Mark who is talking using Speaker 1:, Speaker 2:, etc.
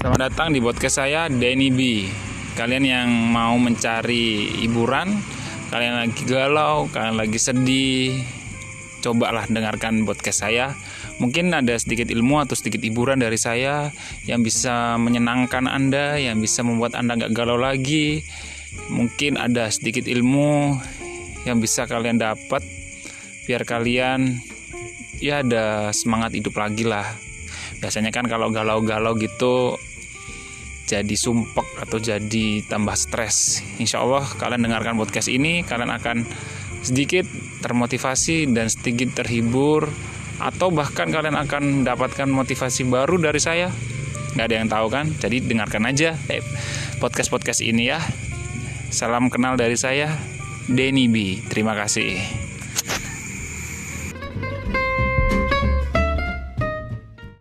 Speaker 1: Selamat datang di podcast saya Denny B. Kalian yang mau mencari hiburan, kalian lagi galau, kalian lagi sedih, cobalah dengarkan podcast saya. Mungkin ada sedikit ilmu atau sedikit hiburan dari saya yang bisa menyenangkan Anda, yang bisa membuat Anda nggak galau lagi. Mungkin ada sedikit ilmu yang bisa kalian dapat biar kalian ya ada semangat hidup lagi lah. Biasanya kan kalau galau-galau gitu jadi sumpek atau jadi tambah stres. Insya Allah kalian dengarkan podcast ini, kalian akan sedikit termotivasi dan sedikit terhibur atau bahkan kalian akan mendapatkan motivasi baru dari saya. Gak ada yang tahu kan? Jadi dengarkan aja podcast-podcast ini ya. Salam kenal dari saya, Denny B. Terima kasih.